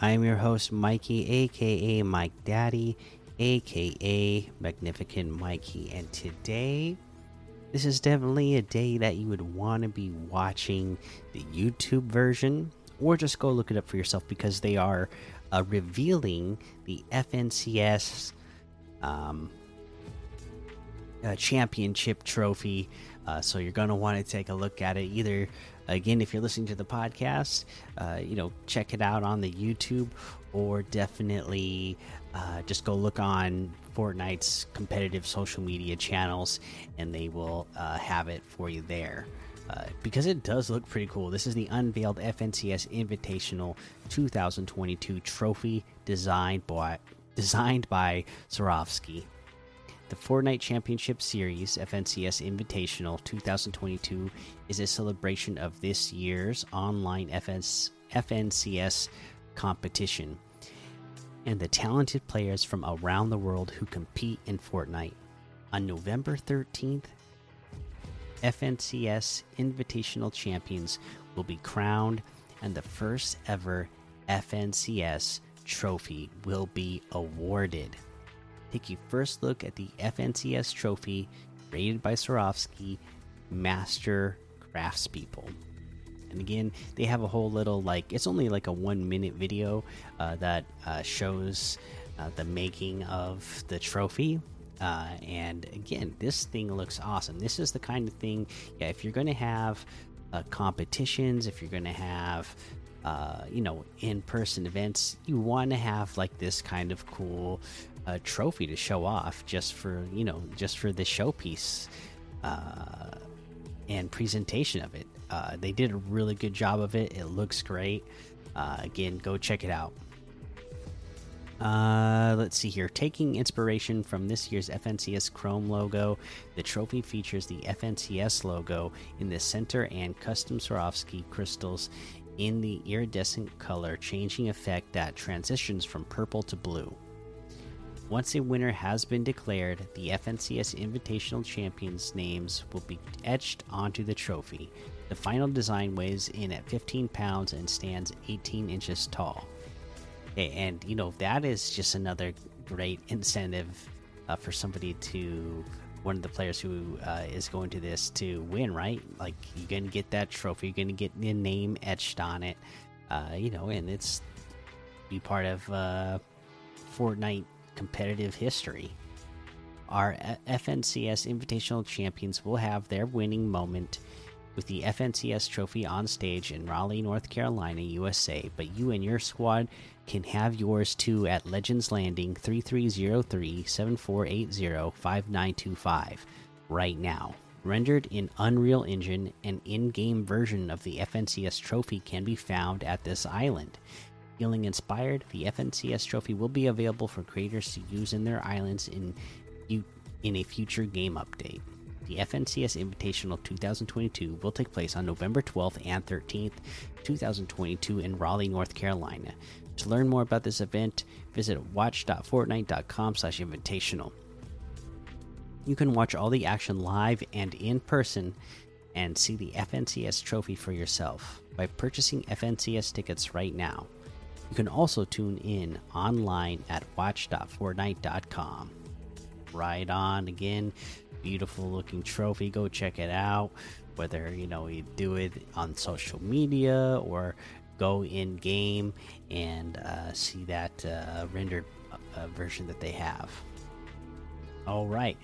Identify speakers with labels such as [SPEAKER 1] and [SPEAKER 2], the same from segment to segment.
[SPEAKER 1] I am your host, Mikey, aka Mike Daddy, aka Magnificent Mikey, and today, this is definitely a day that you would want to be watching the YouTube version, or just go look it up for yourself because they are uh, revealing the FNCS um, uh, championship trophy uh, so you're going to want to take a look at it. Either again, if you're listening to the podcast, uh, you know, check it out on the YouTube, or definitely uh, just go look on Fortnite's competitive social media channels, and they will uh, have it for you there. Uh, because it does look pretty cool. This is the unveiled FNCS Invitational 2022 trophy designed by designed by Swarovski. The Fortnite Championship Series FNCS Invitational 2022 is a celebration of this year's online FS, FNCS competition and the talented players from around the world who compete in Fortnite. On November 13th, FNCS Invitational Champions will be crowned, and the first ever FNCS trophy will be awarded take a first look at the FNCS trophy created by Swarovski Master Craftspeople. And again, they have a whole little like it's only like a one minute video uh, that uh, shows uh, the making of the trophy. Uh, and again, this thing looks awesome. This is the kind of thing, yeah. If you're going to have uh, competitions, if you're going to have uh, you know in-person events you want to have like this kind of cool uh, trophy to show off just for you know just for the showpiece uh, and presentation of it. Uh, they did a really good job of it. It looks great. Uh, again go check it out. Uh, let's see here. Taking inspiration from this year's FNCS Chrome logo, the trophy features the FNCS logo in the center and custom Swarovski crystals in the iridescent color changing effect that transitions from purple to blue. Once a winner has been declared, the FNCS Invitational Champions names will be etched onto the trophy. The final design weighs in at 15 pounds and stands 18 inches tall. And, you know, that is just another great incentive uh, for somebody to one of the players who uh, is going to this to win, right? Like you're gonna get that trophy, you're gonna get your name etched on it, uh, you know, and it's be part of uh, Fortnite competitive history. Our FNCS Invitational champions will have their winning moment with the FNCS trophy on stage in Raleigh, North Carolina, USA. But you and your squad can have yours too at Legends Landing 3303 7480 5925 right now. Rendered in Unreal Engine, an in game version of the FNCS trophy can be found at this island. Feeling inspired, the FNCS trophy will be available for creators to use in their islands in, in a future game update. The FNCS Invitational 2022 will take place on November 12th and 13th, 2022, in Raleigh, North Carolina. To learn more about this event, visit watch.fortnite.com/invitational. You can watch all the action live and in person and see the FNCS trophy for yourself by purchasing FNCS tickets right now. You can also tune in online at watch.fortnite.com. Right on again beautiful looking trophy. Go check it out. Whether you know you do it on social media or go in game and uh, see that uh, rendered uh, version that they have. All right,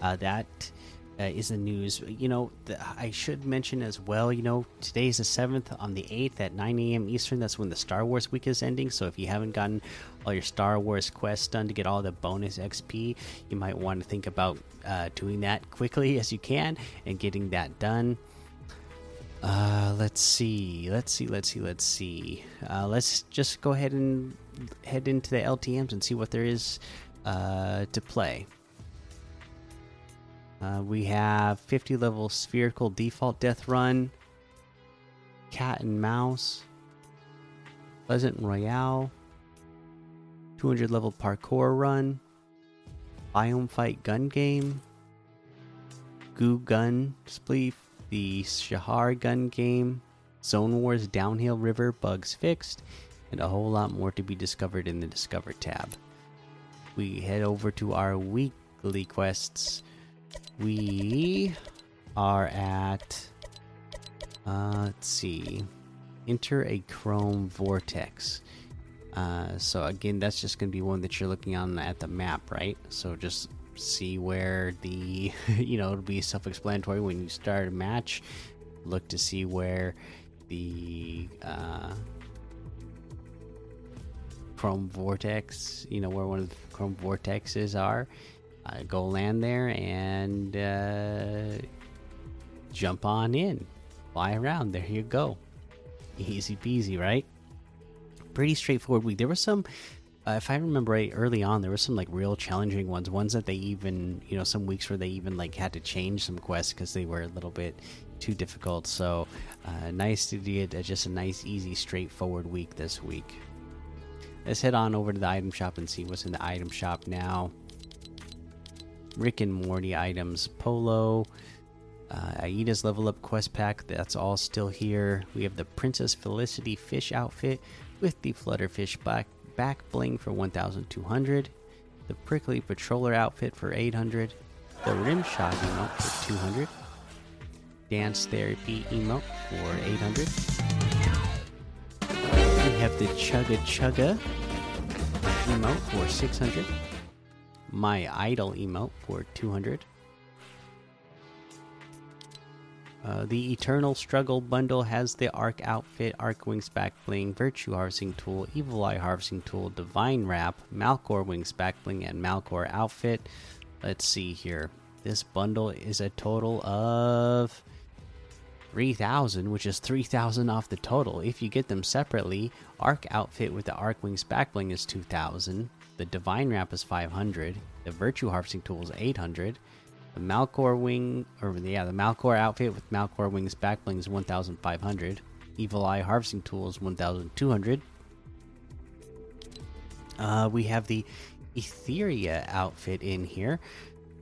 [SPEAKER 1] uh, that uh, is the news. You know, the, I should mention as well. You know, today is the seventh. On the eighth at 9 a.m. Eastern, that's when the Star Wars week is ending. So if you haven't gotten all your Star Wars quests done to get all the bonus XP, you might want to think about uh, doing that quickly as you can and getting that done. Uh, let's see, let's see, let's see, let's see. Uh, let's just go ahead and head into the LTMs and see what there is uh, to play. Uh, we have 50 level spherical default death run, cat and mouse, pleasant royale, 200 level parkour run, biome fight gun game, goo gun spleef, the Shahar gun game, Zone Wars downhill river bugs fixed, and a whole lot more to be discovered in the Discover tab. We head over to our weekly quests we are at uh, let's see enter a chrome vortex. Uh, so again that's just gonna be one that you're looking on at the map right? So just see where the you know it'll be self-explanatory when you start a match. Look to see where the uh, chrome vortex you know where one of the chrome vortexes are uh, go land there and uh, jump on in, fly around. There you go. Easy peasy, right? Pretty straightforward week. There were some, uh, if I remember right, early on, there were some like real challenging ones. Ones that they even, you know, some weeks where they even like had to change some quests because they were a little bit too difficult. So uh, nice to get just a nice, easy, straightforward week this week. Let's head on over to the item shop and see what's in the item shop now. Rick and Morty items, Polo, uh, Aida's level up quest pack. That's all still here. We have the Princess Felicity fish outfit with the Flutterfish back back bling for 1,200. The Prickly Patroller outfit for 800. The Rimshot emote for 200. Dance Therapy emote for 800. We have the Chugga Chugga emote for 600 my idol emote for 200 uh, the eternal struggle bundle has the arc outfit arc wings back bling virtue harvesting tool evil eye harvesting tool divine wrap malcore wings back bling and malcore outfit. Let's see here. This bundle is a total of 3000 which is 3000 off the total. If you get them separately arc outfit with the arc wings back bling is 2000 the Divine Wrap is 500. The Virtue Harvesting Tool is 800. The Malcore Wing, or yeah, the Malcore outfit with Malcore Wings backbling is 1,500. Evil Eye Harvesting Tool is 1,200. Uh, we have the Etheria outfit in here.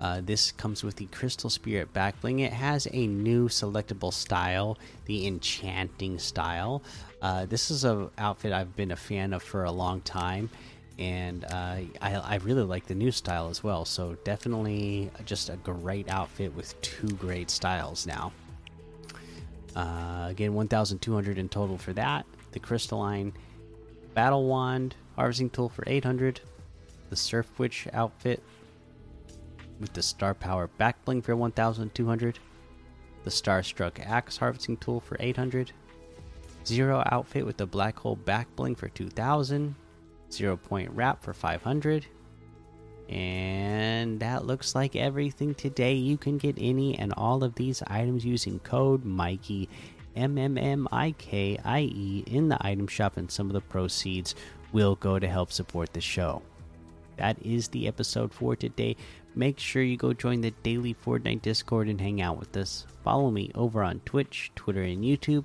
[SPEAKER 1] Uh, this comes with the Crystal Spirit backbling. It has a new selectable style, the Enchanting style. Uh, this is a outfit I've been a fan of for a long time and uh, I, I, really like the new style as well. So definitely just a great outfit with two great styles now. Uh, again, 1,200 in total for that. The crystalline battle wand harvesting tool for 800. The surf witch outfit with the star power back bling for 1,200. The starstruck axe harvesting tool for 800. Zero outfit with the black hole back bling for 2,000 Zero point wrap for 500. And that looks like everything today. You can get any and all of these items using code Mikey, M M M I K I E, in the item shop, and some of the proceeds will go to help support the show. That is the episode for today. Make sure you go join the daily Fortnite Discord and hang out with us. Follow me over on Twitch, Twitter, and YouTube